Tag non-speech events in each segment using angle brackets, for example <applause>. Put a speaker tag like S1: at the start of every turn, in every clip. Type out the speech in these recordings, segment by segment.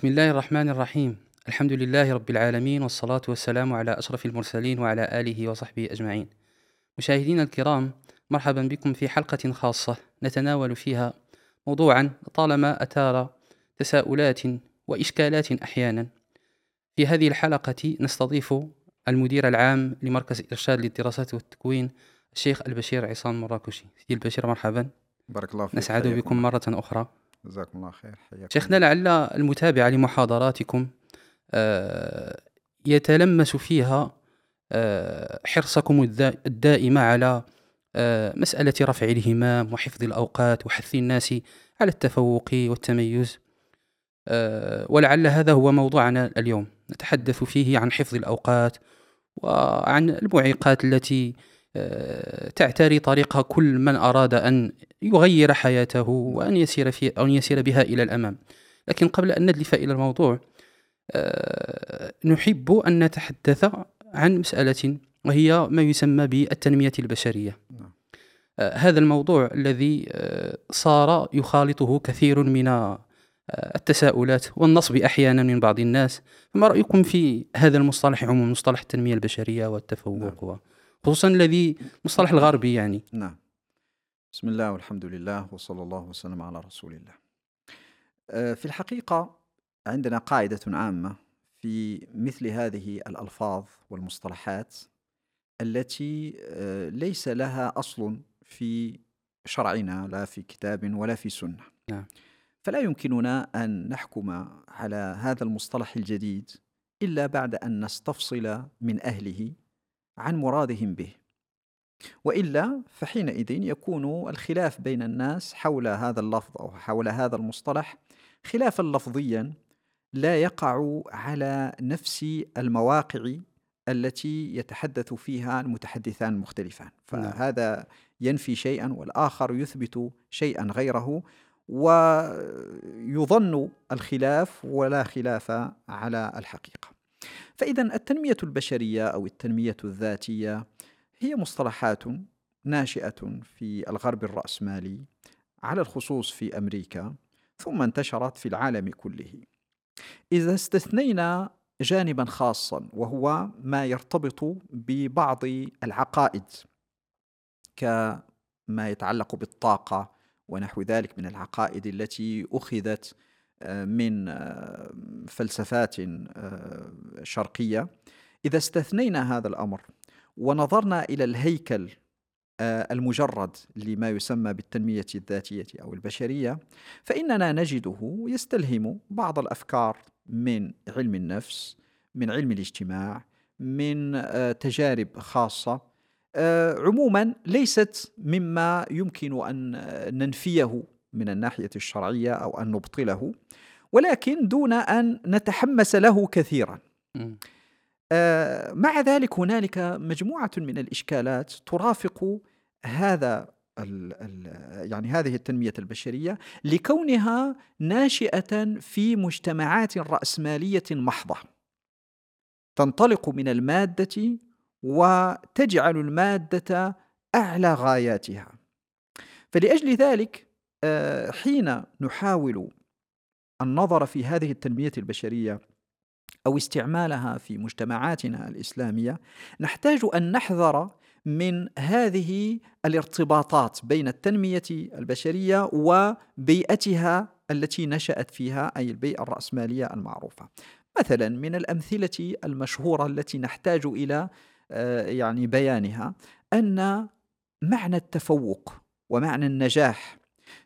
S1: بسم الله الرحمن الرحيم الحمد لله رب العالمين والصلاة والسلام على أشرف المرسلين وعلى آله وصحبه أجمعين مشاهدينا الكرام مرحبا بكم في حلقة خاصة نتناول فيها موضوعا طالما أثار تساؤلات وإشكالات أحيانا في هذه الحلقة نستضيف المدير العام لمركز إرشاد للدراسات والتكوين الشيخ البشير عصام مراكشي سيدي البشير مرحبا
S2: بارك الله فيك
S1: نسعد بكم مرة أخرى
S2: جزاكم الله خير حياكم
S1: شيخنا لعل المتابع لمحاضراتكم آه، يتلمس فيها آه، حرصكم الدا- الدائم على آه، مسألة رفع الهمام وحفظ الأوقات وحث الناس على التفوق والتميز. ولعل هذا هو موضوعنا اليوم. نتحدث فيه عن حفظ الأوقات وعن المعيقات التي تعتري طريق كل من أراد أن يغير حياته وأن يسير في أو أن يسير بها إلى الأمام. لكن قبل أن ندلف إلى الموضوع آه، نحب أن نتحدث عن مسألة وهي ما يسمى بالتنمية البشرية.
S2: نعم.
S1: آه، هذا الموضوع الذي آه، صار يخالطه كثير من آه، التساؤلات والنصب أحيانا من بعض الناس. فما رأيكم في هذا المصطلح عموما مصطلح التنمية البشرية والتفوق خصوصا الذي مصطلح الغربي يعني.
S2: نعم. بسم الله والحمد لله وصلى الله وسلم على رسول الله. آه، في الحقيقة عندنا قاعدة عامة في مثل هذه الألفاظ والمصطلحات التي آه، ليس لها أصل في شرعنا لا في كتاب ولا في سنة.
S1: نعم.
S2: فلا يمكننا أن نحكم على هذا المصطلح الجديد إلا بعد أن نستفصل من أهله عن مرادهم به. وإلا فحينئذ يكون الخلاف بين الناس حول هذا اللفظ أو حول هذا المصطلح خلافا لفظيا لا يقع على نفس المواقع التي يتحدث فيها المتحدثان المختلفان
S1: نعم.
S2: فهذا ينفي شيئا والآخر يثبت شيئا غيره ويظن الخلاف ولا خلاف على الحقيقة. فإذا التنمية البشرية أو التنمية الذاتية هي مصطلحات ناشئة في الغرب الرأسمالي على الخصوص في أمريكا ثم انتشرت في العالم كله. إذا استثنينا جانبا خاصا وهو ما يرتبط ببعض العقائد كما يتعلق بالطاقة ونحو ذلك من العقائد التي أخذت من فلسفات آه، شرقية. إذا استثنينا هذا الأمر ونظرنا إلى الهيكل آه، المجرد لما يسمى بالتنمية الذاتية أو البشرية فإننا نجده يستلهم بعض الأفكار من علم النفس من علم الاجتماع من آه، تجارب خاصة. عموما ليست مما يمكن أن ننفيه من الناحية الشرعية أو أن نبطله ولكن دون أن نتحمس له كثيرا. آه، مع ذلك هنالك مجموعة من الإشكالات ترافق هذا ال ال يعني هذه التنمية البشرية لكونها ناشئة في مجتمعات رأسمالية محضة. تنطلق من المادة وتجعل المادة أعلى غاياتها. فلأجل ذلك حين نحاول النظر في هذه التنمية البشرية أو استعمالها في مجتمعاتنا الإسلامية نحتاج أن نحذر من هذه الارتباطات بين التنمية البشرية وبيئتها التي نشأت فيها أي البيئة الرأسمالية المعروفة. مثلا من الأمثلة المشهورة التي نحتاج إلى آه، يعني بيانها أن معنى التفوق ومعنى النجاح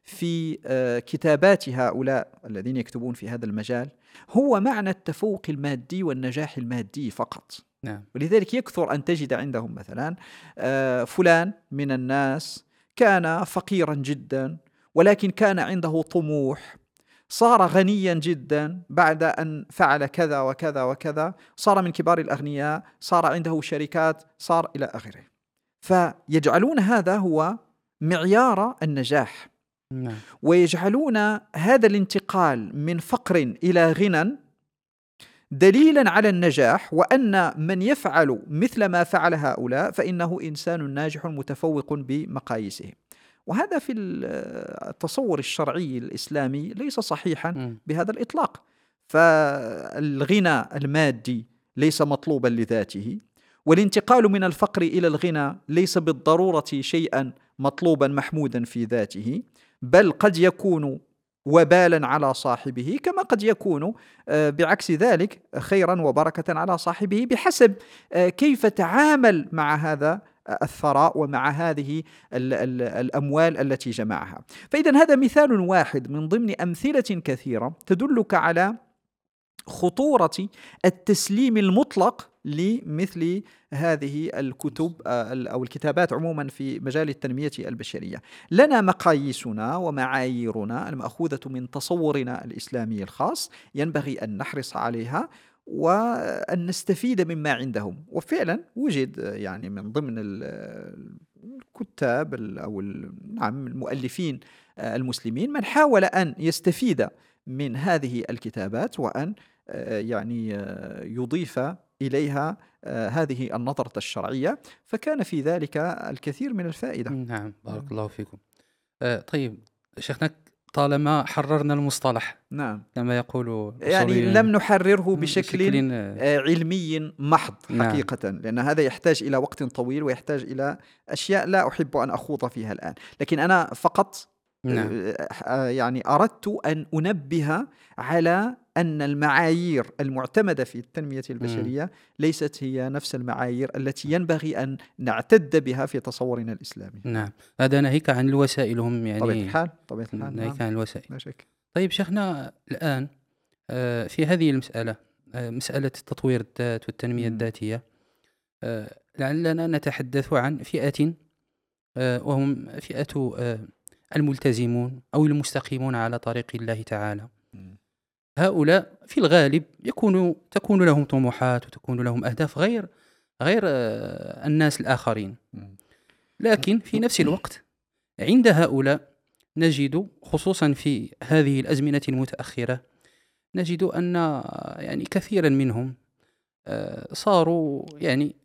S2: في آه، كتابات هؤلاء الذين يكتبون في هذا المجال هو معنى التفوق المادي والنجاح المادي فقط.
S1: نعم.
S2: ولذلك يكثر أن تجد عندهم مثلا آه، فلان من الناس كان فقيرا جدا ولكن كان عنده طموح. صار غنيا جدا بعد أن فعل كذا وكذا وكذا. صار من كبار الأغنياء صار عنده شركات صار إلى آخره. فيجعلون هذا هو معيار النجاح.
S1: نعم.
S2: ويجعلون هذا الانتقال من فقر إلى غنى دليلا على النجاح وأن من يفعل مثل ما فعل هؤلاء فإنه إنسان ناجح متفوق بمقاييسه. وهذا في التصور الشرعي الإسلامي ليس صحيحا. بهذا الإطلاق. فالغنى المادي ليس مطلوبا لذاته والانتقال من الفقر إلى الغنى ليس بالضرورة شيئا مطلوبا محمودا في ذاته. بل قد يكون وبالا على صاحبه كما قد يكون آه، بعكس ذلك خيرا وبركة على صاحبه بحسب آه، كيف تعامل مع هذا الثراء ومع هذه الأموال التي جمعها. فاذا هذا مثال واحد من ضمن أمثلة كثيرة تدلك على خطورة التسليم المطلق لمثل هذه الكتب آه، أو الكتابات عموما في مجال التنمية البشرية. لنا مقاييسنا ومعاييرنا المأخوذة من تصورنا الإسلامي الخاص ينبغي أن نحرص عليها وأن نستفيد مما عندهم وفعلا وجد يعني من ضمن الكتاب أو نعم المؤلفين المسلمين من حاول أن يستفيد من هذه الكتابات وأن يعني يضيف إليها هذه النظرة الشرعية فكان في ذلك الكثير من الفائدة.
S1: نعم بارك الله فيكم. طيب شيخنا طالما حررنا المصطلح
S2: نعم.
S1: كما يقول
S2: يعني لم نحرره بشكل, بشكل آه، علمي محض نعم. حقيقة نعم. لأن هذا يحتاج إلى وقت طويل ويحتاج إلى أشياء لا أحب أن أخوض فيها الآن. لكن أنا فقط نعم. آه، آه، يعني أردت أن أنبه على أن المعايير المعتمدة في التنمية البشرية ليست هي نفس المعايير التي ينبغي أن نعتد بها في تصورنا الإسلامي.
S1: نعم. هذا ناهيك عن الوسائل هم يعني
S2: طبيعة الحال طبيعة
S1: الحال ناهيك نعم. عن الوسائل. لا شك. طيب شيخنا الآن آه، في هذه المسألة مسألة تطوير الذات والتنمية الذاتية لعلنا نتحدث عن فئة وهم فئة الملتزمون أو المستقيمون على طريق الله تعالى. هؤلاء في الغالب يكون تكون لهم طموحات وتكون لهم أهداف غير غير آه، الناس الآخرين. لكن في نفس الوقت عند هؤلاء نجد خصوصا في هذه الأزمنة المتأخرة نجد أن يعني كثيرا منهم آه، صاروا يعني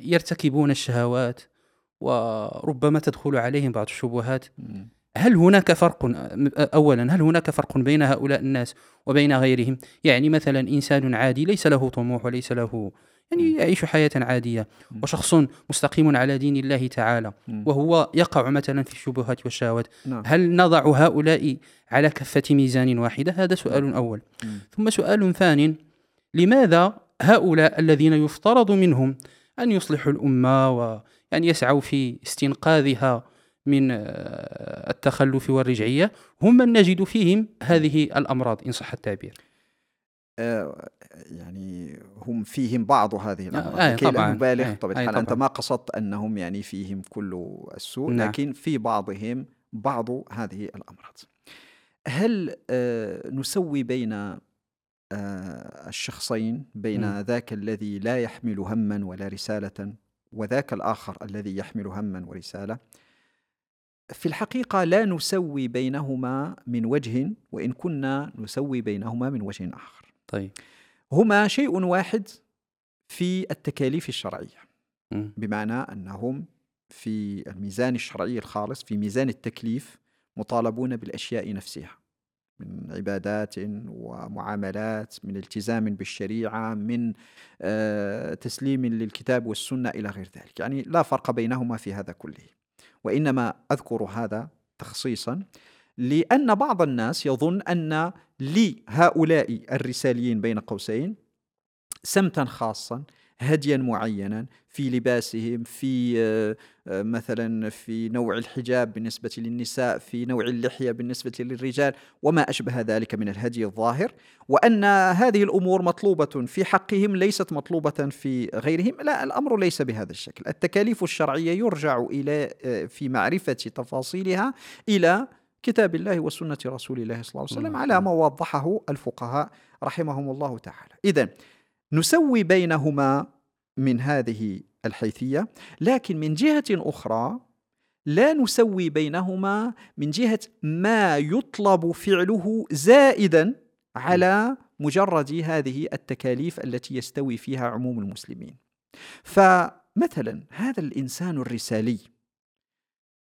S1: يرتكبون الشهوات وربما تدخل عليهم بعض الشبهات. هل هناك فرق اولا هل هناك فرق بين هؤلاء الناس وبين غيرهم؟ يعني مثلا إنسان عادي ليس له طموح وليس له يعني يعيش حياة عادية. وشخص مستقيم على دين الله تعالى. وهو يقع مثلا في الشبهات والشهوات. نعم. هل نضع هؤلاء على كفة ميزان واحدة؟ هذا سؤال أول. ثم سؤال ثان لماذا هؤلاء الذين يفترض منهم أن يصلحوا الأمة وأن يسعوا في استنقاذها من آه، التخلف والرجعية. هم من نجد فيهم هذه الأمراض إن صح التعبير.
S2: آه، يعني هم فيهم بعض هذه الأمراض. آه كي طبعا. نبالغ. آه طبعا آه أنت ما قصدت أنهم يعني فيهم كل السوء نعم. لكن في بعضهم بعض هذه الأمراض. هل آه نسوي بين آه الشخصين بين م. ذاك الذي لا يحمل هما ولا رسالة وذاك الآخر الذي يحمل هما ورسالة. في الحقيقة لا نسوي بينهما من وجه وإن كنا نسوي بينهما من وجه آخر.
S1: طيب.
S2: هما شيء واحد في التكاليف الشرعية. بمعنى أنهم في الميزان الشرعي الخالص في ميزان التكليف مطالبون بالأشياء نفسها. من عبادات ومعاملات من التزام بالشريعة من آه، تسليم للكتاب والسنة إلى غير ذلك. يعني لا فرق بينهما في هذا كله. وإنما أذكر هذا تخصيصا لأن بعض الناس يظن أن لهؤلاء الرساليين بين قوسين سمتا خاصا هديا معينا في لباسهم في آه، آه، مثلا في نوع الحجاب بالنسبة للنساء في نوع اللحية بالنسبة للرجال وما أشبه ذلك من الهدي الظاهر. وأن هذه الأمور مطلوبة في حقهم ليست مطلوبة في غيرهم. لا الأمر ليس بهذا الشكل. التكاليف الشرعية يرجع إلى آه، في معرفة تفاصيلها إلى كتاب الله وسنة رسول الله صلى الله عليه وسلم على ما وضحه الفقهاء رحمهم الله تعالى. إذا نسوي بينهما من هذه الحيثية لكن من جهة أخرى لا نسوي بينهما من جهة ما يطلب فعله زائدا على مجرد هذه التكاليف التي يستوي فيها عموم المسلمين. فمثلا هذا الإنسان الرسالي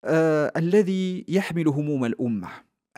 S2: آه الذي يحمل هموم الأمة.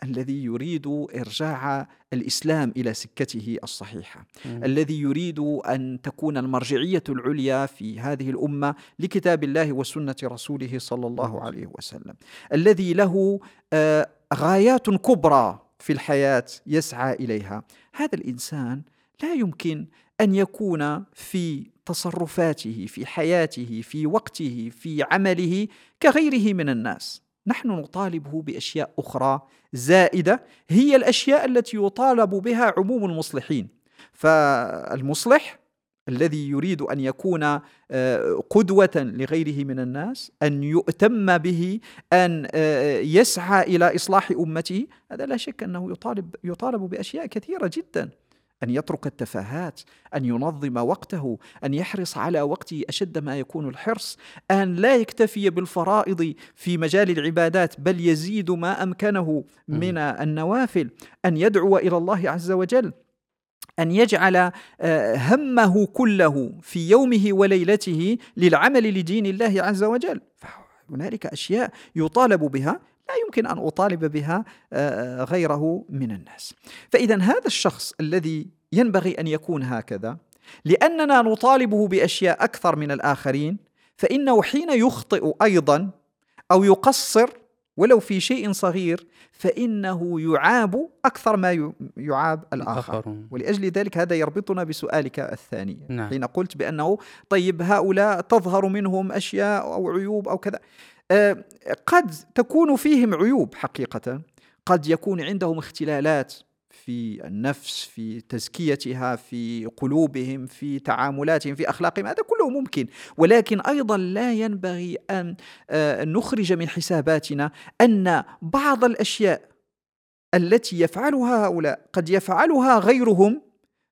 S2: الذي يريد إرجاع الإسلام إلى سكته الصحيحة.
S1: مم.
S2: الذي يريد أن تكون المرجعية العليا في هذه الأمة لكتاب الله وسنة رسوله صلى الله عليه وسلم. الذي له آه، غايات كبرى في الحياة يسعى إليها. هذا الإنسان لا يمكن أن يكون في تصرفاته في حياته في وقته في عمله كغيره من الناس. نحن نطالبه بأشياء أخرى زائدة هي الأشياء التي يطالب بها عموم المصلحين. فالمصلح الذي يريد أن يكون آه، قدوة لغيره من الناس أن يؤتم به أن آه، يسعى إلى إصلاح أمته هذا لا شك أنه يطالب يطالب بأشياء كثيرة جدا. أن يترك التفاهات أن ينظم وقته أن يحرص على وقته أشد ما يكون الحرص أن لا يكتفي بالفرائض في مجال العبادات بل يزيد ما أمكنه من النوافل أن يدعو إلى الله عز وجل أن يجعل آه، همه كله في يومه وليلته للعمل لدين الله عز وجل. هنالك أشياء يطالب بها لا يمكن أن أطالب بها آه، غيره من الناس فاذا هذا الشخص الذي ينبغي أن يكون هكذا لأننا نطالبه بأشياء أكثر من الآخرين فإنه حين يخطئ أيضا أو يقصر ولو في شيء صغير فإنه يعاب أكثر ما يعاب
S1: الآخر.
S2: ولأجل ذلك هذا يربطنا بسؤالك الثاني
S1: نعم.
S2: حين قلت بأنه طيب هؤلاء تظهر منهم أشياء أو عيوب أو كذا آه، قد تكون فيهم عيوب حقيقة. قد يكون عندهم اختلالات في النفس في تزكيتها في قلوبهم في تعاملاتهم في أخلاقهم. هذا كله ممكن. ولكن أيضا لا ينبغي أن آه، نخرج من حساباتنا أن بعض الأشياء التي يفعلها هؤلاء قد يفعلها غيرهم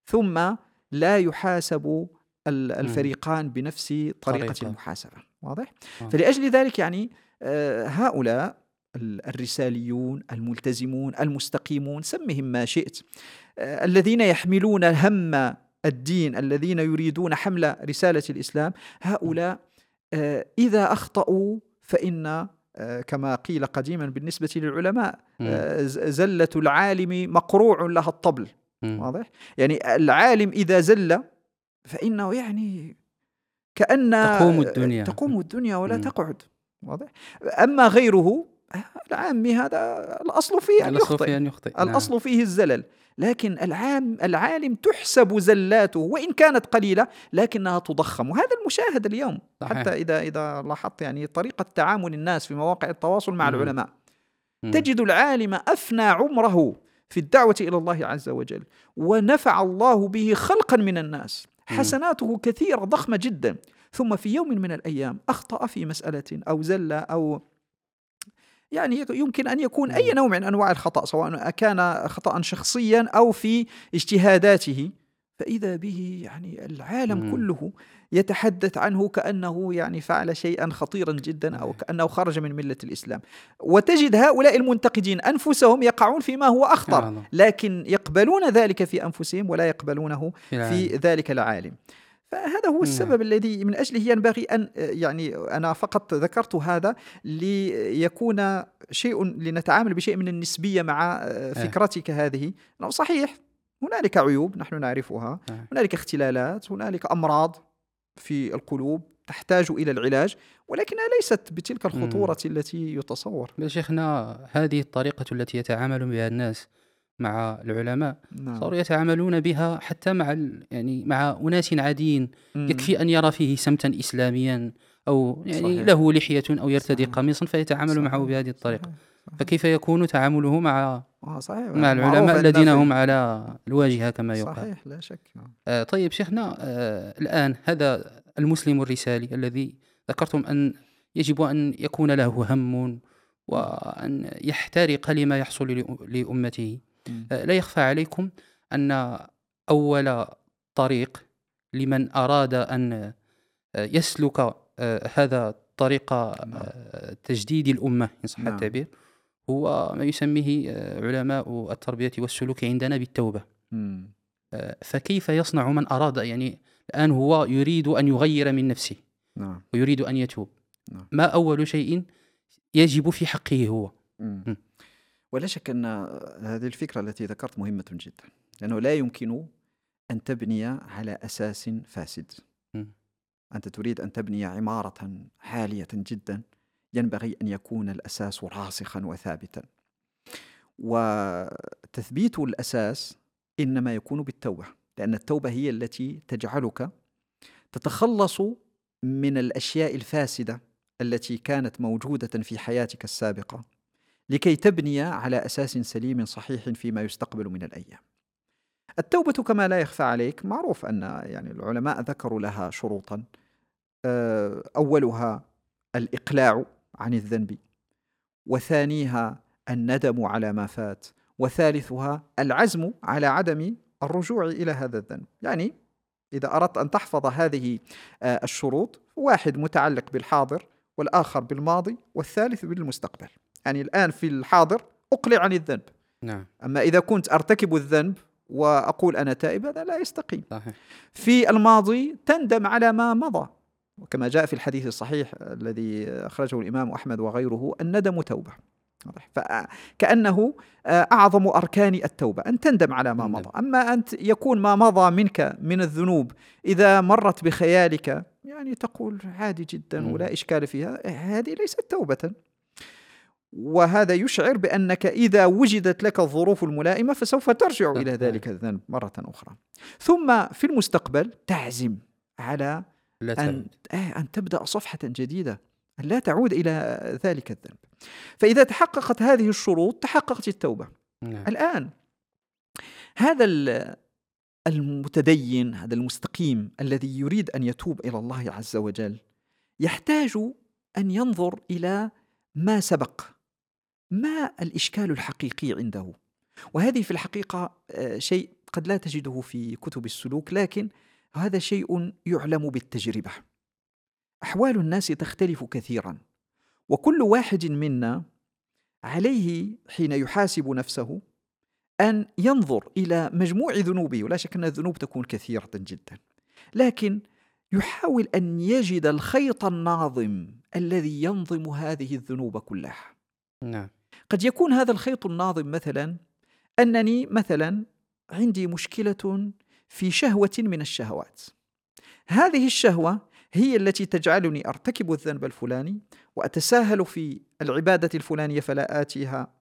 S2: ثم لا يحاسب الفريقان بنفس طريقة
S1: طريقة.
S2: المحاسبة واضح؟
S1: آه.
S2: فلأجل ذلك يعني آه، هؤلاء ال- الرساليون الملتزمون المستقيمون سمهم ما شئت آه، الذين يحملون هم الدين الذين يريدون حمل رسالة الإسلام هؤلاء إذا أخطأوا فإن كما قيل قديما بالنسبة للعلماء زلة العالم مقروع لها الطبل. واضح يعني العالم إذا زل فإنه يعني كأن
S1: تقوم الدنيا.
S2: تقوم الدنيا ولا
S1: مم.
S2: تقعد واضح أما غيره العامي هذا الأصل فيه أن
S1: الأصل
S2: يخطئ
S1: في أن يخطئ نعم.
S2: الأصل فيه الزلل لكن العام العالم تحسب زلاته وإن كانت قليلة لكنها تضخم وهذا المشاهد اليوم
S1: صحيح.
S2: حتى إذا إذا لاحظت يعني طريقة تعامل الناس في مواقع التواصل مع
S1: مم.
S2: العلماء
S1: مم.
S2: تجد العالم أفنى عمره في الدعوة إلى الله عز وجل ونفع الله به خلقا من الناس. حسناته كثيرة ضخمة جدا ثم في يوم من الأيام أخطأ في مسألة أو زل أو يعني يمكن أن يكون أي
S1: مم.
S2: نوع من أنواع الخطأ سواء كان خطأ شخصيا أو في اجتهاداته فإذا به يعني العالم
S1: مم.
S2: كله يتحدث عنه كأنه يعني فعل شيئا خطيرا جدا أو. كأنه خرج من ملة الإسلام وتجد هؤلاء المنتقدين أنفسهم يقعون فيما هو أخطر. لكن يقبلون ذلك في أنفسهم ولا يقبلونه
S1: في.
S2: ذلك العالم فهذا هو
S1: نعم.
S2: السبب الذي من أجله ينبغي أن يعني أنا فقط ذكرت هذا ليكون شيء لنتعامل بشيء من النسبية مع فكرتك هذه انه صحيح هنالك عيوب نحن نعرفها
S1: نعم.
S2: هنالك اختلالات هنالك أمراض في القلوب تحتاج إلى العلاج ولكنها ليست بتلك الخطورة التي يتصور
S1: بل شيخنا هذه الطريقة التي يتعامل بها الناس مع العلماء
S2: نعم.
S1: صاروا يتعاملون بها حتى مع ال- يعني مع أناس عاديين
S2: مم.
S1: يكفي أن يرى فيه سمتا إسلاميا أو يعني
S2: صحيح.
S1: له لحية أو يرتدي
S2: صحيح.
S1: قميصا فيتعامل معه
S2: صحيح.
S1: بهذه الطريقة
S2: صحيح. صحيح.
S1: فكيف يكون تعامله مع
S2: آه صحيح
S1: مع
S2: معروف
S1: العلماء الذين هم على الواجهة كما يقال
S2: صحيح لا شك نعم.
S1: آه، طيب شيخنا آه، الآن هذا المسلم الرسالي الذي ذكرتم أن يجب أن يكون له هم وأن يحترق لما يحصل لأ- لأمته. آه، لا يخفى عليكم أن أول طريق لمن أراد أن آه، يسلك آه، هذا طريق
S2: نعم.
S1: تجديد الأمة إن صح
S2: نعم.
S1: التعبير هو ما يسميه آه، علماء التربية والسلوك عندنا بالتوبة. آه، فكيف يصنع من أراد يعني الآن هو يريد أن يغير من نفسه
S2: نعم
S1: ويريد أن يتوب
S2: نعم.
S1: ما أول شيء يجب في حقه هو
S2: مم.
S1: مم.
S2: ولا شك أن هذه الفكرة التي ذكرت مهمة جدا لأنه لا يمكن أن تبني على أساس فاسد. أنت تريد أن تبني عمارة عالية جدا ينبغي أن يكون الأساس راسخا وثابتا. وتثبيت الأساس إنما يكون بالتوبة لأن التوبة هي التي تجعلك تتخلص من الأشياء الفاسدة التي كانت موجودة في حياتك السابقة لكي تبني على أساس سليم صحيح فيما يستقبل من الأيام. التوبة كما لا يخفى عليك معروف أن يعني العلماء ذكروا لها شروطا. أولها الإقلاع عن الذنب. وثانيها الندم على ما فات. وثالثها العزم على عدم الرجوع إلى هذا الذنب. يعني إذا أردت أن تحفظ هذه آه، الشروط واحد متعلق بالحاضر والآخر بالماضي والثالث بالمستقبل. يعني الآن في الحاضر أقلع عن الذنب.
S1: نعم.
S2: أما إذا كنت أرتكب الذنب وأقول أنا تائب هذا لا يستقيم.
S1: صحيح.
S2: في الماضي تندم على ما مضى. وكما جاء في الحديث الصحيح الذي أخرجه الإمام أحمد وغيره الندم توبة. فكأنه آه، أعظم أركان التوبة. أن تندم على ما مضى. أما أن يكون ما مضى منك من الذنوب إذا مرت بخيالك يعني تقول عادي جدا ولا إشكال فيها هذه ليست توبة. وهذا يشعر بأنك إذا وجدت لك الظروف الملائمة فسوف ترجع إلى ذلك الذنب مرة أخرى. ثم في المستقبل تعزم على
S1: لا
S2: أن, آه، أن تبدأ صفحة جديدة أن لا تعود إلى ذلك الذنب. فإذا تحققت هذه الشروط تحققت التوبة.
S1: نعم.
S2: الآن هذا المتدين هذا المستقيم الذي يريد أن يتوب إلى الله عز وجل يحتاج أن ينظر إلى ما سبق ما الإشكال الحقيقي عنده. وهذه في الحقيقة آه، شيء قد لا تجده في كتب السلوك لكن هذا شيء يعلم بالتجربة. أحوال الناس تختلف كثيرا وكل واحد منا عليه حين يحاسب نفسه أن ينظر إلى مجموع ذنوبه ولا شك أن الذنوب تكون كثيرة جدا. لكن يحاول أن يجد الخيط الناظم الذي ينظم هذه الذنوب كلها.
S1: نعم.
S2: قد يكون هذا الخيط الناظم مثلا أنني مثلا عندي مشكلة في شهوة من الشهوات هذه الشهوة هي التي تجعلني أرتكب الذنب الفلاني وأتساهل في العبادة الفلانية فلا آتيها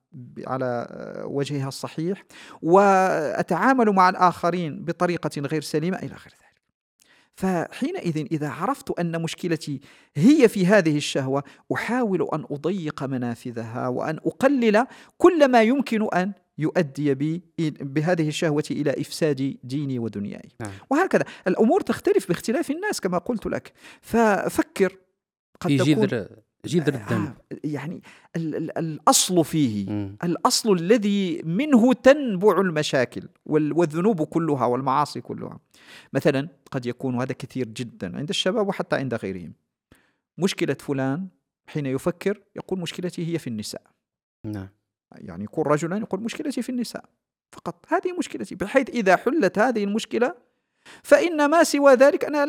S2: على وجهها الصحيح وأتعامل مع الآخرين بطريقة غير سليمة إلى غير ذلك. فحينئذ إذا عرفت أن مشكلتي هي في هذه الشهوة أحاول أن أضيق منافذها وأن أقلل كل ما يمكن أن يؤدي بي بهذه الشهوة إلى إفساد ديني ودنياي.
S1: نعم.
S2: وهكذا. الأمور تختلف باختلاف الناس كما قلت لك. ففكر.
S1: قد جذر جذر الذنب.
S2: آه يعني ال ال الأصل فيه
S1: م.
S2: الأصل الذي منه تنبع المشاكل والذنوب كلها والمعاصي كلها. مثلا قد يكون هذا كثير جدا عند الشباب وحتى عند غيرهم. مشكلة فلان حين يفكر يقول مشكلتي هي في النساء.
S1: نعم.
S2: يعني يكون رجلا يقول مشكلتي في النساء فقط هذه مشكلتي بحيث إذا حلت هذه المشكلة فإن ما سوى ذلك أنا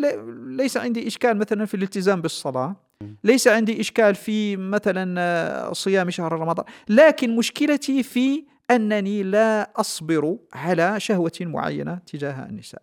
S2: ليس عندي إشكال مثلا في الالتزام بالصلاة ليس عندي إشكال في مثلا صيام شهر رمضان لكن مشكلتي في أنني لا أصبر على شهوة معينة تجاه النساء.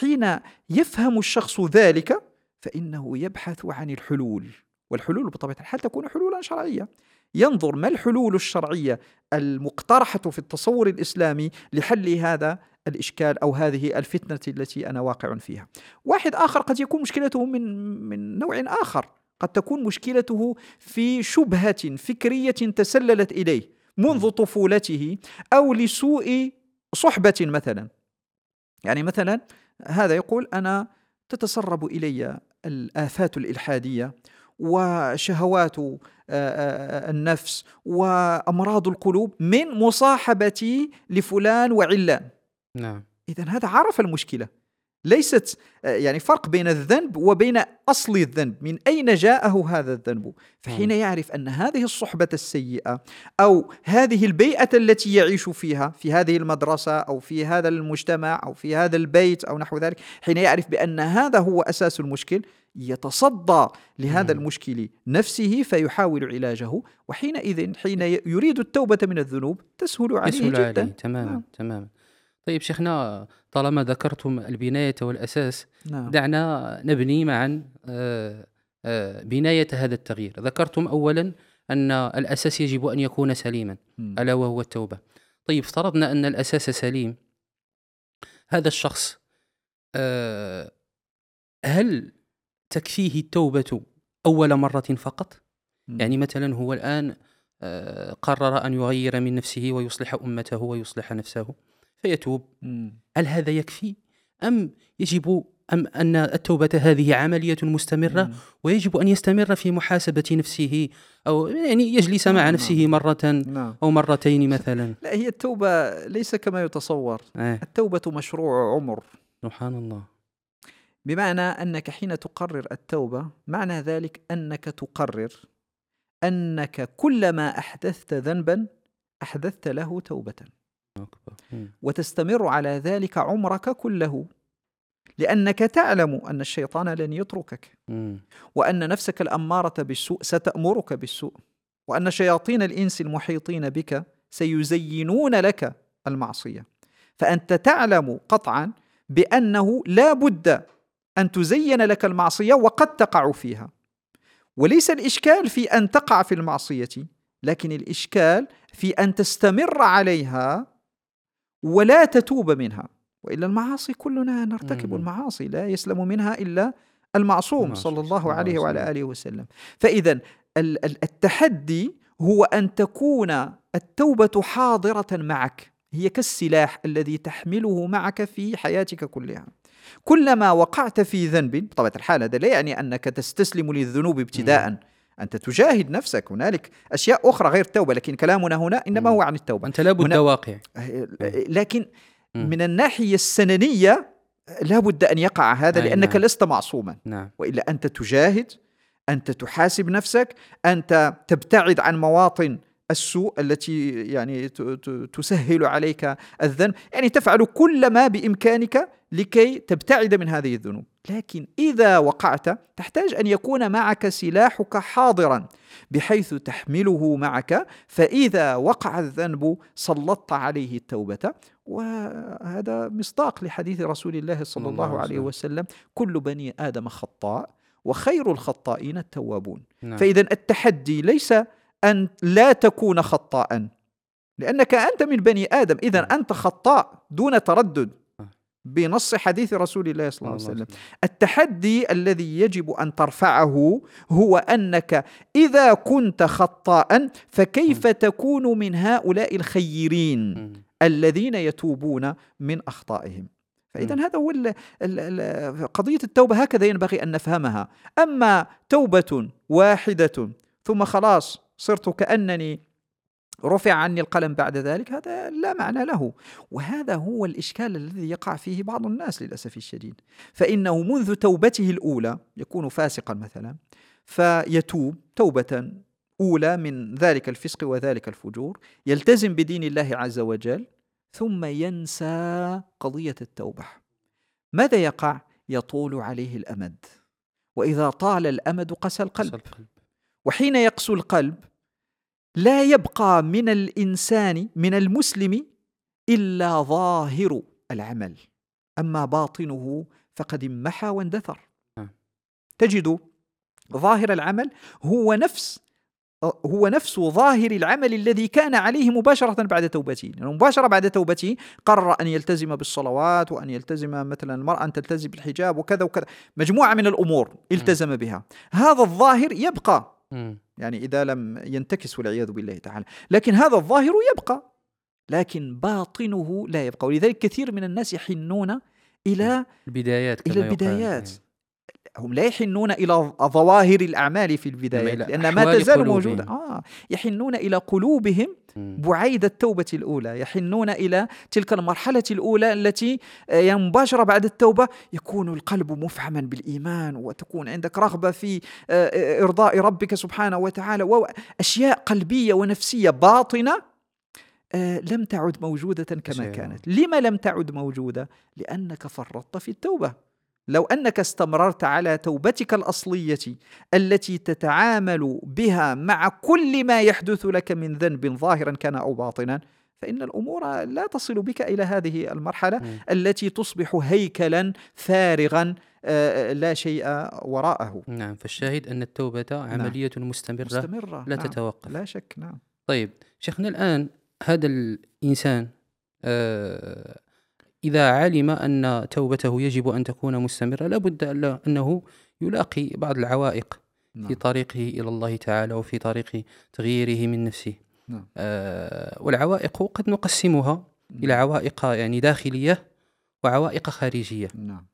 S2: حين يفهم الشخص ذلك فإنه يبحث عن الحلول والحلول بطبيعة الحال تكون حلولا شرعية. ينظر ما الحلول الشرعية المقترحة في التصور الإسلامي لحل هذا الإشكال أو هذه الفتنة التي أنا واقع فيها. واحد آخر قد يكون مشكلته من من نوع آخر، قد تكون مشكلته في شبهة فكرية تسللت إليه منذ طفولته أو لسوء صحبة مثلا. يعني مثلا هذا يقول أنا تتسرب إلي الآفات الإلحادية وشهوات النفس وأمراض القلوب من مصاحبتي لفلان وعلان.
S1: نعم.
S2: اذا هذا عرف المشكلة. ليست يعني فرق بين الذنب وبين أصل الذنب من أين جاءه هذا الذنب؟ فحين يعرف أن هذه الصحبة السيئة أو هذه البيئة التي يعيش فيها في هذه المدرسة أو في هذا المجتمع أو في هذا البيت أو نحو ذلك حين يعرف بأن هذا هو أساس المشكل يتصدى لهذا المشكل نفسه فيحاول علاجه وحينئذ حين يريد التوبة من الذنوب تسهل عليه
S1: يسهل
S2: جدا.
S1: عليه تماما نعم. تماما. طيب شيخنا طالما ذكرتم البناية والأساس نعم. دعنا نبني معا آه، آه، بناية هذا التغيير. ذكرتم أولا أن الأساس يجب أن يكون سليما ألا وهو التوبة. طيب افترضنا أن الأساس سليم. هذا الشخص آه، هل تكفيه التوبة أول مرة فقط؟ يعني مثلا هو الآن قرر أن يغير من نفسه ويصلح أمته ويصلح نفسه. فيتوب هل هذا يكفي أم يجب أم أن التوبة هذه عملية مستمرة. ويجب أن يستمر في محاسبة نفسه أو يعني يجلس مع نعم. نفسه مرة نعم. أو مرتين مثلا
S2: لا هي التوبة ليس كما يتصور آه. التوبة مشروع عمر
S1: سبحان الله
S2: بمعنى أنك حين تقرر التوبة معنى ذلك أنك تقرر أنك كلما أحدثت ذنبا أحدثت له توبة. وتستمر على ذلك عمرك كله لأنك تعلم أن الشيطان لن يتركك. وأن نفسك الأمارة بالسوء ستأمرك بالسوء. وأن شياطين الإنس المحيطين بك سيزينون لك المعصية. فأنت تعلم قطعا بأنه لا بد أن تزين لك المعصية وقد تقع فيها. وليس الإشكال في أن تقع في المعصية لكن الإشكال في أن تستمر عليها ولا تتوب منها. وإلا المعاصي كلنا نرتكب المعاصي لا يسلم منها إلا المعصوم صلى الله عليه وعلى آله وسلم. فاذا التحدي هو أن تكون التوبة حاضرة معك. هي كالسلاح الذي تحمله معك في حياتك كلها. كلما وقعت في ذنب بطبيعة الحال هذا لا يعني أنك تستسلم للذنوب ابتداء. أنت تجاهد نفسك. هنالك أشياء أخرى غير التوبة لكن كلامنا هنا إنما هو عن التوبة.
S1: أنت لابد واقع.
S2: لكن من الناحية السننية لابد أن يقع هذا لأنك نعم. لست معصوما. نعم. وإلا أنت تجاهد أنت تحاسب نفسك أنت تبتعد عن مواطن السوء التي يعني تسهل عليك الذنب. يعني تفعل كل ما بإمكانك لكي تبتعد من هذه الذنوب. لكن إذا وقعت تحتاج أن يكون معك سلاحك حاضرا بحيث تحمله معك فإذا وقع الذنب سلطت عليه التوبة. وهذا مصداق لحديث رسول الله صلى الله عليه وسلم. كل بني آدم خطاء وخير الخطائين التوابون. نعم. فإذا التحدي ليس أن لا تكون خطاء لأنك أنت من بني آدم. إذا نعم. أنت خطاء دون تردد. بنص حديث رسول الله صلى الله عليه وسلم. التحدي الذي يجب أن ترفعه هو أنك إذا كنت خطاء فكيف تكون من هؤلاء الخيرين الذين يتوبون من أخطائهم؟ فاذا هذا هو ال ال قضية التوبة هكذا ينبغي أن نفهمها. أما توبة واحدة ثم خلاص صرت كأنني رفع عني القلم بعد ذلك هذا لا معنى له. وهذا هو الإشكال الذي يقع فيه بعض الناس للأسف الشديد. فإنه منذ توبته الأولى يكون فاسقا مثلا فيتوب توبة أولى من ذلك الفسق وذلك الفجور يلتزم بدين الله عز وجل ثم ينسى قضية التوبة. ماذا يقع؟ يطول عليه الأمد. وإذا طال الأمد قسى القلب. وحين يقسو القلب لا يبقى من الإنسان من المسلم إلا ظاهر العمل. أما باطنه فقد انمحى واندثر. نعم. تجد ظاهر العمل هو نفس هو نفس ظاهر العمل الذي كان عليه مباشرة بعد توبته. يعني مباشرة بعد توبته قرر أن يلتزم بالصلوات وأن يلتزم مثلا المرأة أن تلتزم بالحجاب وكذا وكذا. مجموعة من الأمور التزم بها. هذا الظاهر يبقى يعني إذا لم ينتكس والعياذ بالله تعالى. لكن هذا الظاهر يبقى لكن باطنه لا يبقى. ولذلك كثير من الناس يحنون إلى
S1: البدايات
S2: إلى البدايات. هم لا يحنون إلى ظواهر الأعمال في البداية لأنها ما تزال موجودة. آه يحنون إلى قلوبهم بعيد التوبة الأولى يحنون إلى تلك المرحلة الأولى التي يعني مباشرة بعد التوبة يكون القلب مفعما بالإيمان وتكون عندك رغبة في آه، إرضاء ربك سبحانه وتعالى وأشياء قلبية ونفسية باطنة لم تعد موجودة كما كانت. لما لم تعد موجودة؟ لأنك فرطت في التوبة. لو أنك استمررت على توبتك الأصلية التي تتعامل بها مع كل ما يحدث لك من ذنب ظاهرا كان أو باطنا فإن الأمور لا تصل بك إلى هذه المرحلة م. التي تصبح هيكلا فارغا آه، لا شيء وراءه
S1: نعم فالشاهد أن التوبة نعم. عملية نعم. مستمرة, مستمرة لا نعم. تتوقف
S2: لا شك نعم
S1: طيب شيخنا الآن هذا الإنسان آه إذا علم أن توبته يجب أن تكون مستمرة لابد أنه يلاقي بعض العوائق نعم. في طريقه إلى الله تعالى وفي طريق تغييره من نفسه نعم. آه والعوائق قد نقسمها نعم. إلى عوائق يعني داخلية وعوائق خارجية نعم.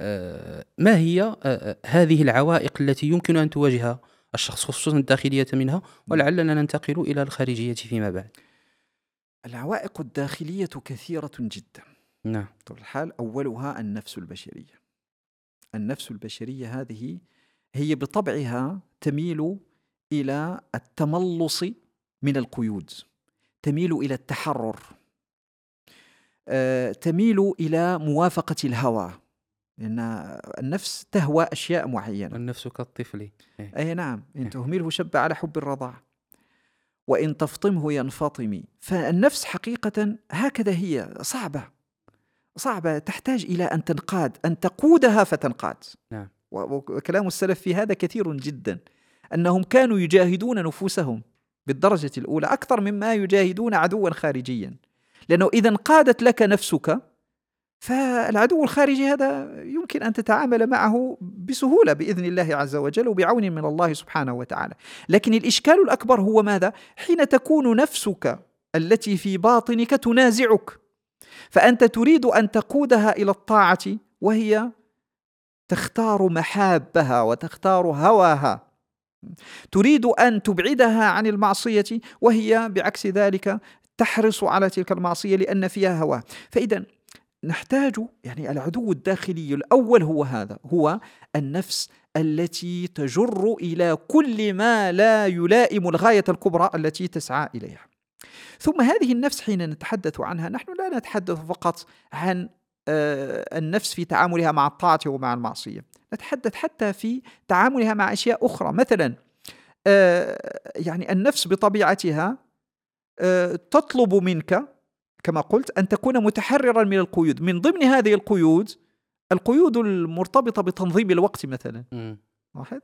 S1: آه ما هي آه, هذه العوائق التي يمكن أن تواجهها الشخص خصوصا الداخلية منها نعم. ولعلنا ننتقل إلى الخارجية فيما بعد
S2: العوائق الداخلية كثيرة جدا
S1: نعم.
S2: طبعا الحال أولها النفس البشرية. النفس البشرية هذه هي بطبعها تميل إلى التملص من القيود تميل إلى التحرر آه، تميل إلى موافقة الهوى. لأن النفس تهوى أشياء معينة.
S1: النفس كالطفل.
S2: إيه. أي نعم. إن إيه. تهمله شب على حب الرضاع. وإن تفطمه ينفطم. فالنفس حقيقة هكذا هي صعبة. صعبة تحتاج إلى أن تنقاد أن تقودها فتنقاد
S1: نعم.
S2: وكلام السلف في هذا كثير جدا أنهم كانوا يجاهدون نفوسهم بالدرجة الأولى أكثر مما يجاهدون عدوا خارجيا لأنه إذا انقادت لك نفسك فالعدو الخارجي هذا يمكن أن تتعامل معه بسهولة بإذن الله عز وجل وبعون من الله سبحانه وتعالى لكن الإشكال الأكبر هو ماذا؟ حين تكون نفسك التي في باطنك تنازعك فأنت تريد أن تقودها إلى الطاعة وهي تختار محابها وتختار هواها. تريد أن تبعدها عن المعصية وهي بعكس ذلك تحرص على تلك المعصية لأن فيها هواه فإذا نحتاج يعني العدو الداخلي الأول هو هذا هو النفس التي تجر إلى كل ما لا يلائم الغاية الكبرى التي تسعى إليها. ثم هذه النفس حين نتحدث عنها نحن لا نتحدث فقط عن آه، النفس في تعاملها مع الطاعة ومع المعصية. نتحدث حتى في تعاملها مع أشياء أخرى. مثلا آه، يعني النفس بطبيعتها آه، تطلب منك كما قلت أن تكون متحررا من القيود. من ضمن هذه القيود القيود المرتبطة بتنظيم الوقت مثلا. واحد.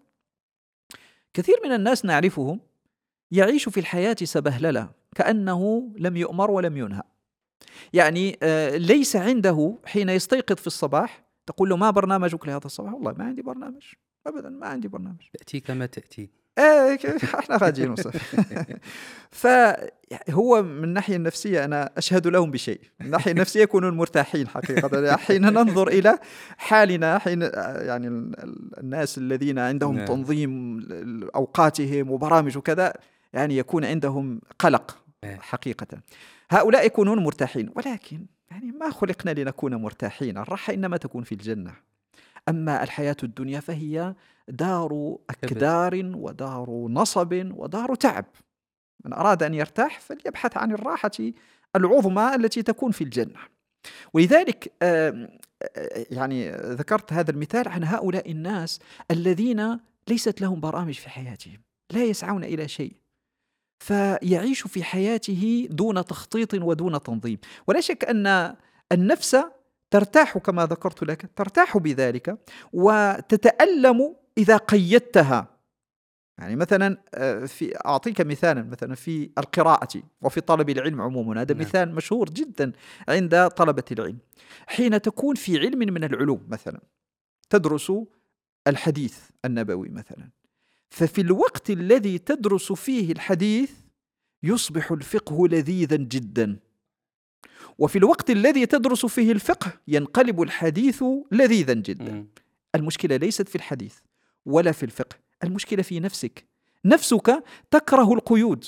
S2: كثير من الناس نعرفهم يعيش في الحياة سبهللة كأنه لم يؤمر ولم ينهى. يعني آه، ليس عنده حين يستيقظ في الصباح تقول له ما برنامجك لهذا الصباح؟ والله ما عندي برنامج ابدا ما عندي برنامج.
S1: تأتي كما تأتي.
S2: إيه <laughs> إحنا راجعين <laughs> فهو من الناحية النفسية أنا أشهد لهم بشيء. من الناحية النفسية يكونون مرتاحين حقيقة. حين ننظر إلى حالنا حين يعني الناس الذين عندهم نعم. تنظيم أوقاتهم وبرامج وكذا يعني يكون عندهم قلق إيه. حقيقة. هؤلاء يكونون مرتاحين ولكن يعني ما خلقنا لنكون مرتاحين الراحة إنما تكون في الجنة. أما الحياة الدنيا فهي دار أكدار ودار نصب ودار تعب. من أراد أن يرتاح فليبحث عن الراحة العظمى التي تكون في الجنة. ولذلك يعني ذكرت هذا المثال عن هؤلاء الناس الذين ليست لهم برامج في حياتهم لا يسعون إلى شيء. فيعيش في حياته دون تخطيط ودون تنظيم. ولا شك أن النفس ترتاح كما ذكرت لك ترتاح بذلك وتتألم إذا قيدتها. يعني مثلا آه، في أعطيك مثالا مثلا في القراءة وفي طلب العلم عموما. هذا نعم. مثال مشهور جدا عند طلبة العلم. حين تكون في علم من العلوم مثلا تدرس الحديث النبوي مثلا. ففي الوقت الذي تدرس فيه الحديث يصبح الفقه لذيذا جدا. وفي الوقت الذي تدرس فيه الفقه ينقلب الحديث لذيذا جدا. المشكلة ليست في الحديث ولا في الفقه المشكلة في نفسك. نفسك تكره القيود.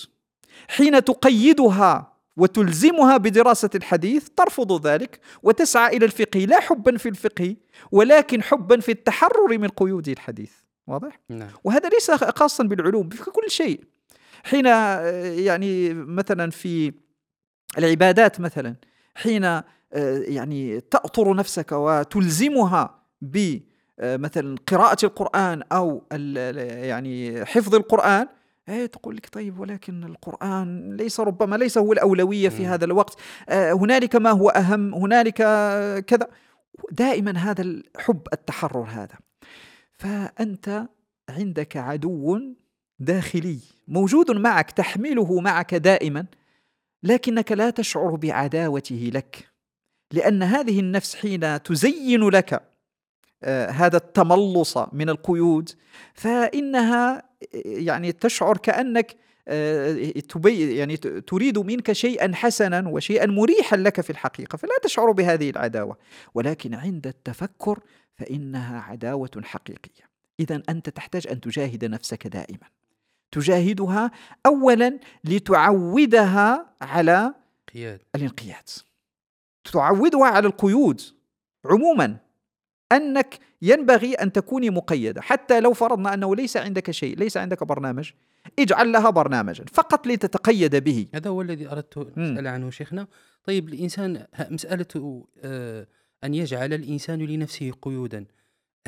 S2: حين تقيدها وتلزمها بدراسة الحديث ترفض ذلك وتسعى إلى الفقه لا حبا في الفقه ولكن حبا في التحرر من قيود الحديث. واضح؟
S1: نعم.
S2: وهذا ليس خاصا بالعلوم في كل شيء. حين يعني مثلا في العبادات مثلا حين يعني تأطر نفسك وتلزمها ب مثلا قراءة القرآن أو يعني حفظ القرآن إيه تقول لك طيب ولكن القرآن ليس ربما ليس هو الأولوية في هذا الوقت. آه هنالك ما هو أهم هنالك كذا. دائما هذا الحب التحرر هذا. فأنت عندك عدو داخلي موجود معك تحمله معك دائما لكنك لا تشعر بعداوته لك لأن هذه النفس حين تزين لك آه هذا التملص من القيود فإنها يعني تشعر كأنك آه، يعني تريد منك شيئا حسنا وشيئا مريحا لك في الحقيقة فلا تشعر بهذه العداوة. ولكن عند التفكر فإنها عداوة حقيقية. اذا أنت تحتاج أن تجاهد نفسك دائما. تجاهدها اولا لتعودها على
S1: قياد.
S2: الانقياد. تعودها على القيود. عموما أنك ينبغي أن تكوني مقيدة. حتى لو فرضنا أنه ليس عندك شيء ليس عندك برنامج اجعل لها برنامجا. فقط لتتقيد به.
S1: هذا هو الذي أردت أسأل عنه شيخنا. طيب الإنسان مسألة آه، أن يجعل الإنسان لنفسه قيودا.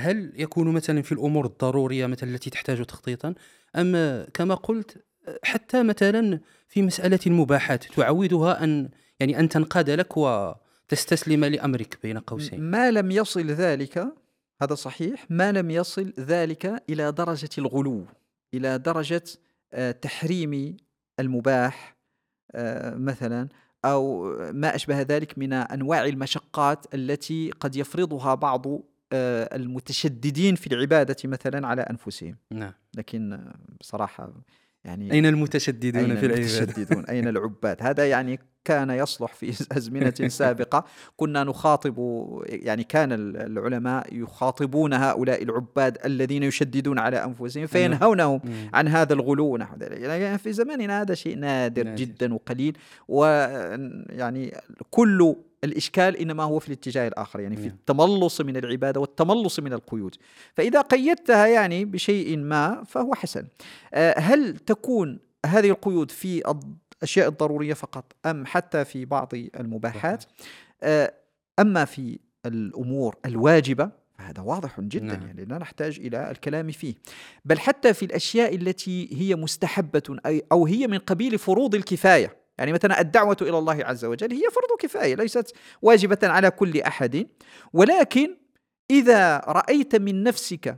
S1: هل يكون مثلا في الأمور الضرورية مثلا التي تحتاج تخطيطا؟ أم كما قلت حتى مثلا في مسألة المباحات تعودها أن يعني أن تنقاد لك و تستسلم لأمرك بين قوسين.
S2: ما لم يصل ذلك هذا صحيح ما لم يصل ذلك إلى درجة الغلو إلى درجة آه، تحريم المباح آه، مثلا. أو ما أشبه ذلك من أنواع المشقات التي قد يفرضها بعض آه، المتشددين في العبادة مثلا على أنفسهم.
S1: نعم.
S2: لكن بصراحة يعني
S1: أين المتشددون
S2: أين
S1: في العبادة؟
S2: المتشددون؟ أين العباد؟ هذا يعني كان يصلح في <laughs> أزمنة سابقة. كنا نخاطب يعني كان العلماء يخاطبون هؤلاء العباد الذين يشددون على أنفسهم فينهونهم عن هذا الغلو. ونحو ذلك. يعني في زماننا هذا شيء نادر, نادر. جدا وقليل. ويعني كل الإشكال إنما هو في الاتجاه الآخر يعني في نعم. التملص من العبادة والتملص من القيود. فإذا قيدتها يعني بشيء ما فهو حسن. آه، هل تكون هذه القيود في الأشياء الضرورية فقط أم حتى في بعض المباحات آه، أما في الأمور الواجبة فهذا واضح جدا نعم. يعني لا نحتاج إلى الكلام فيه. بل حتى في الأشياء التي هي مستحبة أو هي من قبيل فروض الكفاية. يعني مثلا الدعوة إلى الله عز وجل هي فرض كفاية ليست واجبة على كل أحد. ولكن إذا رأيت من نفسك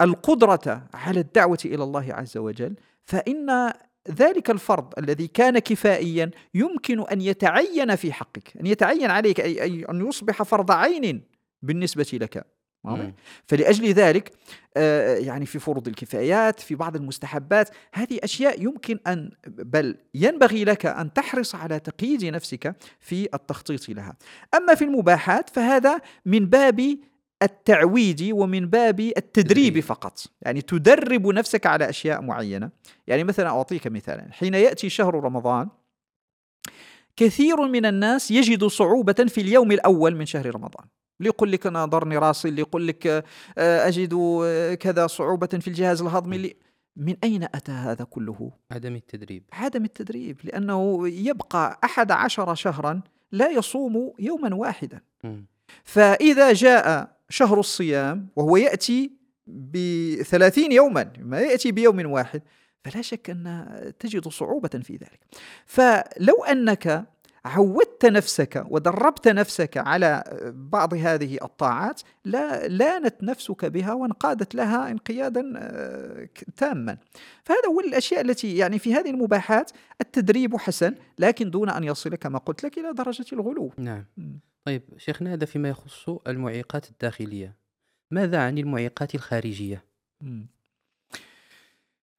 S2: القدرة على الدعوة إلى الله عز وجل فإن ذلك الفرض الذي كان كفائيا يمكن أن يتعين في حقك، أن يتعين عليك أي أن يصبح فرض عين بالنسبة لك. فلأجل ذلك آه، يعني في فروض الكفايات في بعض المستحبات هذه أشياء يمكن أن بل ينبغي لك أن تحرص على تقييد نفسك في التخطيط لها. أما في المباحات فهذا من باب التعويد ومن باب التدريب فقط. يعني تدرب نفسك على أشياء معينة. يعني مثلا أعطيك مثالا. حين يأتي شهر رمضان كثير من الناس يجد صعوبة في اليوم الأول من شهر رمضان. اللي يقول لك أنا ضرني راسي اللي يقول لك آه، أجد آه، كذا صعوبة في الجهاز الهضمي. اللي من أين أتى هذا كله؟
S1: عدم التدريب.
S2: عدم التدريب لأنه يبقى أحد عشر شهرا لا يصوم يوما واحدا. فإذا جاء شهر الصيام وهو يأتي بثلاثين يوما ما يأتي بيوم واحد فلا شك أن تجد صعوبة في ذلك. فلو أنك عودت نفسك ودربت نفسك على بعض هذه الطاعات لا لانت نفسك بها وانقادت لها انقيادا آه، تاما. فهذا هو الأشياء التي يعني في هذه المباحات التدريب حسن لكن دون أن يصل كما قلت لك إلى درجة الغلو.
S1: نعم. طيب شيخنا هذا فيما يخص المعيقات الداخلية. ماذا عن المعيقات الخارجية؟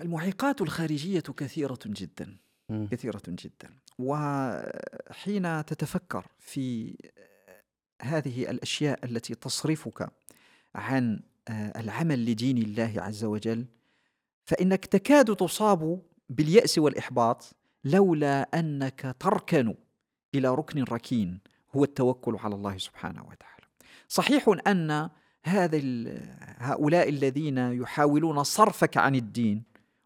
S2: المعيقات الخارجية كثيرة جدا كثيرة جدا. وحين تتفكر في هذه الأشياء التي تصرفك عن آه، العمل لدين الله عز وجل فإنك تكاد تصاب باليأس والإحباط لولا أنك تركن إلى ركن ركين. هو التوكل على الله سبحانه وتعالى. صحيح أن هذا هؤلاء الذين يحاولون صرفك عن الدين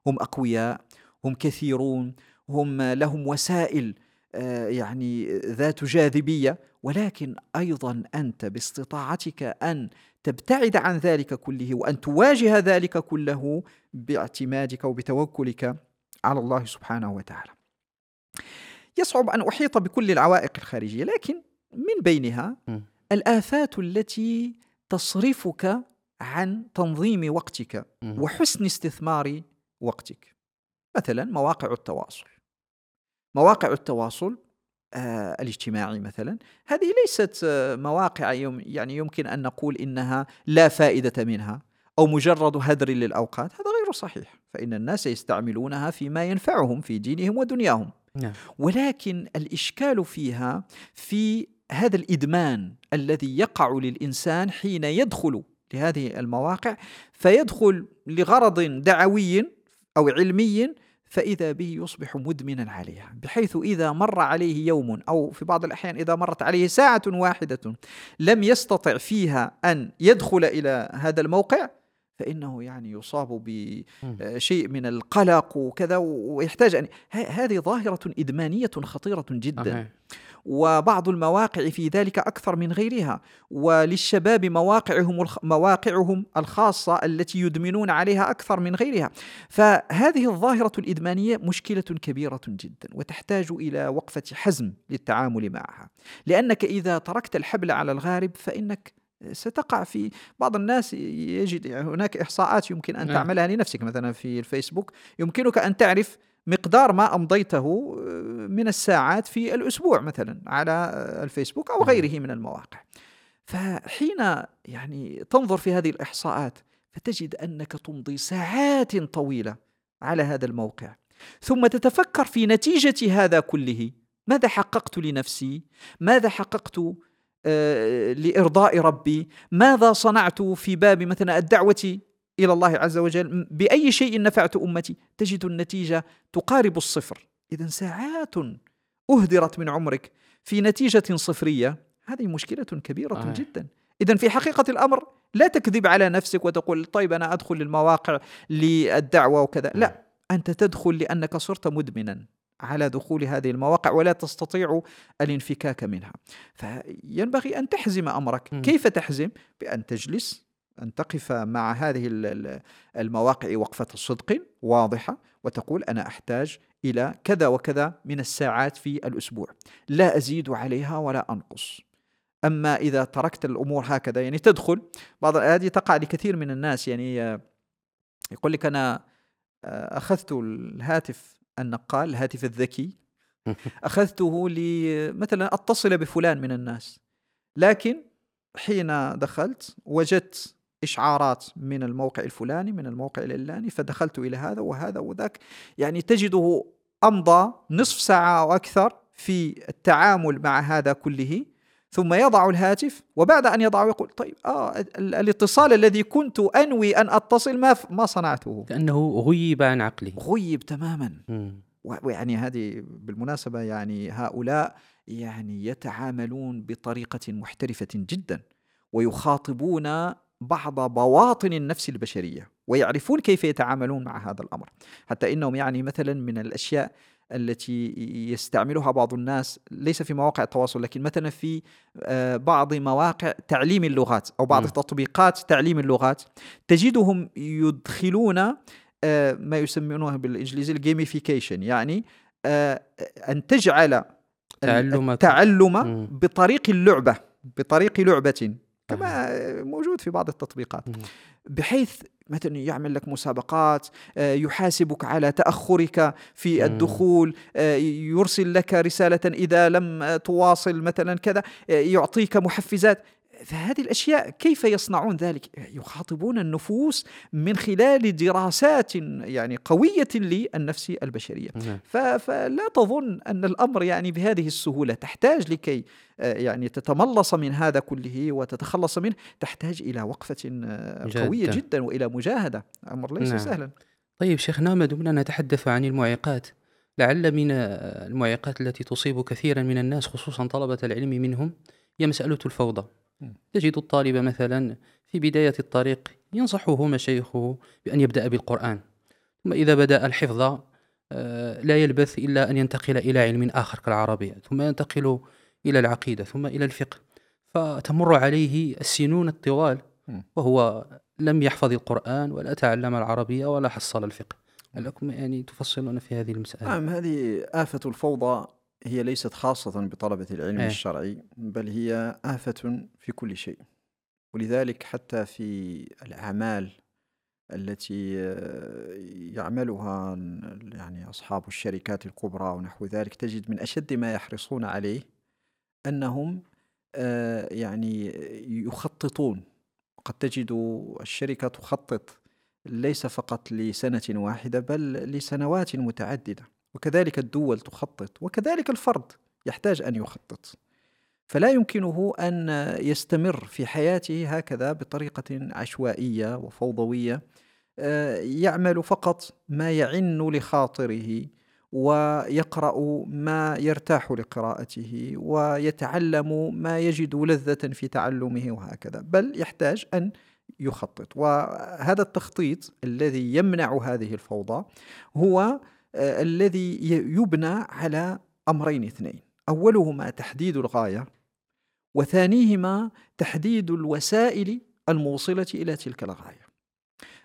S2: هم أقوياء هم كثيرون هم لهم وسائل آه، يعني ذات جاذبية ولكن أيضا أنت باستطاعتك أن تبتعد عن ذلك كله وأن تواجه ذلك كله باعتمادك وبتوكلك على الله سبحانه وتعالى. يصعب أن أحيط بكل العوائق الخارجية لكن من بينها الآفات التي تصرفك عن تنظيم وقتك وحسن استثمار وقتك. مثلا مواقع التواصل. مواقع التواصل آه الاجتماعي مثلا هذه ليست آه مواقع يوم يعني يمكن أن نقول إنها لا فائدة منها أو مجرد هدر للأوقات. هذا غير صحيح. فإن الناس يستعملونها فيما ينفعهم في دينهم ودنياهم. نعم. ولكن الإشكال فيها في هذا الإدمان الذي يقع للإنسان حين يدخل لهذه المواقع فيدخل لغرض دعوي أو علمي فإذا به يصبح مدمنا عليها. بحيث إذا مر عليه يوم أو في بعض الأحيان إذا مرت عليه ساعة واحدة لم يستطع فيها أن يدخل إلى هذا الموقع فإنه يعني يصاب بشيء من القلق وكذا ويحتاج أن هذه ظاهرة إدمانية خطيرة جدا. وبعض المواقع في ذلك أكثر من غيرها وللشباب مواقعهم مواقعهم الخاصة التي يدمنون عليها أكثر من غيرها. فهذه الظاهرة الإدمانية مشكلة كبيرة جدا وتحتاج إلى وقفة حزم للتعامل معها. لأنك إذا تركت الحبل على الغارب فإنك ستقع في بعض الناس يجد هناك إحصاءات يمكن أن نعم. تعملها لنفسك. مثلا في الفيسبوك يمكنك أن تعرف مقدار ما أمضيته آه، من الساعات في الأسبوع مثلا على الفيسبوك أو غيره من المواقع. فحين يعني تنظر في هذه الإحصاءات فتجد أنك تمضي ساعات طويلة على هذا الموقع. ثم تتفكر في نتيجة هذا كله. ماذا حققت لنفسي؟ ماذا حققت آه، لإرضاء ربي؟ ماذا صنعت في باب مثلا الدعوة إلى الله عز وجل بأي شيء نفعت أمتي تجد النتيجة تقارب الصفر. اذا ساعات أهدرت من عمرك في نتيجة صفرية. هذه مشكلة كبيرة آه. جدا. اذا في حقيقة الأمر لا تكذب على نفسك وتقول طيب أنا أدخل للمواقع للدعوة وكذا. لا أنت تدخل لأنك صرت مدمنا على دخول هذه المواقع ولا تستطيع الانفكاك منها. فينبغي أن تحزم أمرك. م. كيف تحزم؟ بأن تجلس أن تقف مع هذه المواقع وقفة صدق واضحة وتقول أنا أحتاج إلى كذا وكذا من الساعات في الأسبوع. لا أزيد عليها ولا أنقص. أما إذا تركت الأمور هكذا يعني تدخل. بعض هذه تقع لكثير من الناس يعني يقول لك أنا أخذت الهاتف النقال الهاتف الذكي <laughs> أخذته لمثلا أتصل بفلان من الناس. لكن حين دخلت وجدت إشعارات من الموقع الفلاني من الموقع العلاني فدخلت إلى هذا وهذا وذاك. يعني تجده أمضى نصف ساعة أو أكثر في التعامل مع هذا كله ثم يضع الهاتف وبعد أن يضعه يقول طيب آه الاتصال الذي كنت أنوي أن أتصل ما ما صنعته؟
S1: كأنه غيب عن عقله
S2: غيب تماما. ويعني هذه بالمناسبة يعني هؤلاء يعني يتعاملون بطريقة محترفة جدا ويخاطبون بعض بواطن النفس البشرية ويعرفون كيف يتعاملون مع هذا الأمر. حتى إنهم يعني مثلا من الأشياء التي يستعملها بعض الناس ليس في مواقع التواصل لكن مثلا في آه، بعض مواقع تعليم اللغات أو بعض م. تطبيقات تعليم اللغات تجدهم يدخلون آه، ما يسمونه بالإنجليزي الجيميفيكيشن يعني آه، أن تجعل تعلم التعلم بطريق اللعبة بطريق لعبة. كما موجود في بعض التطبيقات. بحيث مثلا يعمل لك مسابقات آه، يحاسبك على تأخرك في الدخول آه، يرسل لك رسالة إذا لم تواصل مثلا كذا آه، يعطيك محفزات. فهذه الأشياء كيف يصنعون ذلك؟ يخاطبون النفوس من خلال دراسات يعني قوية للنفس البشرية،
S1: نعم.
S2: فلا تظن أن الأمر يعني بهذه السهولة، تحتاج لكي آه، يعني تتملص من هذا كله وتتخلص منه، تحتاج إلى وقفة آه، قوية جدا, جدا وإلى مجاهدة، أمر ليس نعم. سهلا.
S1: طيب شيخنا ما دمنا نتحدث عن المعيقات لعل من المعيقات التي تصيب كثيرا من الناس خصوصا طلبة العلم منهم هي مسألة الفوضى تجد الطالب مثلا في بداية الطريق ينصحه مشايخه بأن يبدأ بالقرآن ثم إذا بدأ الحفظ آه، لا يلبث إلا أن ينتقل إلى علم آخر كالعربية ثم ينتقل إلى العقيدة ثم إلى الفقه. فتمر عليه السنون الطوال وهو لم يحفظ القرآن ولا تعلم العربية ولا حصل الفقه. لكم يعني تفصلون في هذه المسألة؟
S2: نعم هذه آفة الفوضى هي ليست خاصة بطلبة العلم أيه. الشرعي بل هي آفة في كل شيء. ولذلك حتى في الأعمال التي يعملها يعني أصحاب الشركات الكبرى ونحو ذلك تجد من أشد ما يحرصون عليه أنهم آه، يعني يخططون. قد تجد الشركة تخطط ليس فقط لسنة واحدة بل لسنوات متعددة. وكذلك الدول تخطط وكذلك الفرد يحتاج أن يخطط. فلا يمكنه أن يستمر في حياته هكذا بطريقة عشوائية وفوضوية آه، يعمل فقط ما يعن لخاطره ويقرأ ما يرتاح لقراءته ويتعلم ما يجد لذة في تعلمه وهكذا بل يحتاج أن يخطط. وهذا التخطيط الذي يمنع هذه الفوضى هو الذي يبنى على أمرين اثنين. أولهما تحديد الغاية وثانيهما تحديد الوسائل الموصلة إلى تلك الغاية.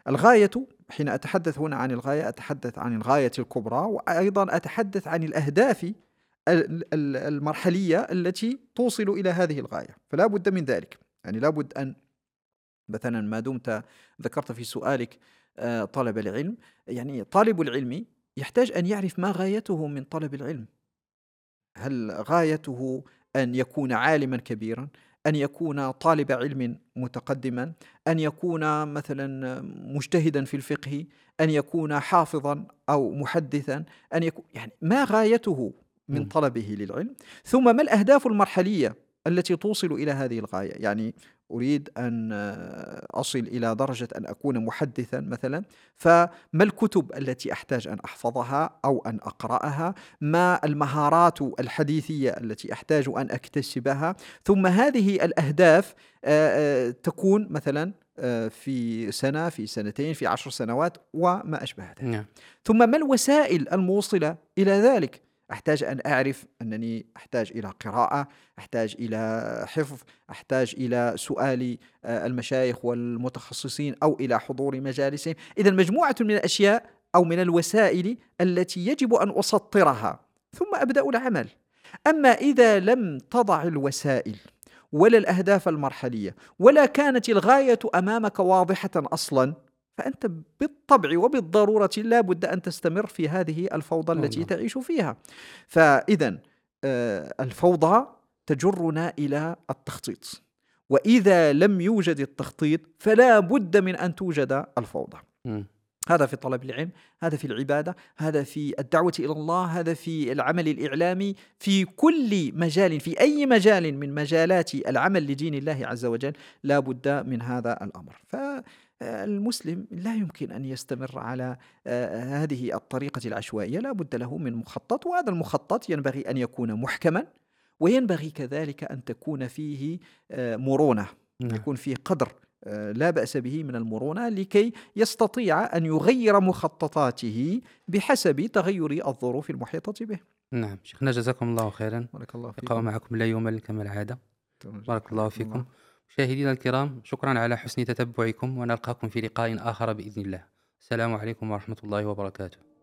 S2: الغاية حين أتحدث هنا عن الغاية أتحدث عن الغاية الكبرى وأيضا أتحدث عن الأهداف المرحلية التي توصل إلى هذه الغاية. فلا بد من ذلك. يعني لا بد أن مثلا ما دمت ذكرت في سؤالك آه، طلب العلم. يعني طالب العلم يحتاج أن يعرف ما غايته من طلب العلم. هل غايته أن يكون عالما كبيرا؟ أن يكون طالب علم متقدما؟ أن يكون مثلا مجتهدا في الفقه؟ أن يكون حافظا أو محدثا؟ أن يكون يعني ما غايته من طلبه للعلم؟ ثم ما الأهداف المرحلية التي توصل إلى هذه الغاية. يعني أريد أن أصل إلى درجة أن أكون محدثا مثلا فما الكتب التي أحتاج أن أحفظها أو أن أقرأها؟ ما المهارات الحديثية التي أحتاج أن أكتسبها؟ ثم هذه الأهداف تكون مثلا في سنة في سنتين في عشر سنوات وما أشبه ذلك. نعم. ثم ما الوسائل الموصلة إلى ذلك؟ أحتاج أن أعرف أنني أحتاج إلى قراءة أحتاج إلى حفظ أحتاج إلى سؤال آه، المشايخ والمتخصصين أو إلى حضور مجالسهم. إذا مجموعة من الأشياء أو من الوسائل التي يجب أن أسطرها ثم أبدأ العمل. أما إذا لم تضع الوسائل ولا الأهداف المرحلية ولا كانت الغاية أمامك واضحة أصلا فأنت بالطبع وبالضرورة لا بد أن تستمر في هذه الفوضى التي تعيش فيها. فإذا آه، الفوضى تجرنا إلى التخطيط. وإذا لم يوجد التخطيط فلا بد من أن توجد الفوضى. هذا في طلب العلم هذا في العبادة هذا في الدعوة إلى الله هذا في العمل الإعلامي في كل مجال في أي مجال من مجالات العمل لدين الله عز وجل لا بد من هذا الأمر. ف المسلم لا يمكن أن يستمر على آه، هذه الطريقة العشوائية لا بد له من مخطط وهذا المخطط ينبغي أن يكون محكما وينبغي كذلك أن تكون فيه آه، مرونة نعم. يكون فيه قدر آه، لا بأس به من المرونة لكي يستطيع أن يغير مخططاته بحسب تغير الظروف المحيطة به.
S1: نعم. شيخنا جزاكم الله خيرا. بارك الله فيكم. معكم لا يوم كما العادة بارك الله فيكم. الله. مشاهدينا الكرام شكرا على حسن تتبعكم ونلقاكم في لقاء آخر بإذن الله. السلام عليكم ورحمة الله وبركاته.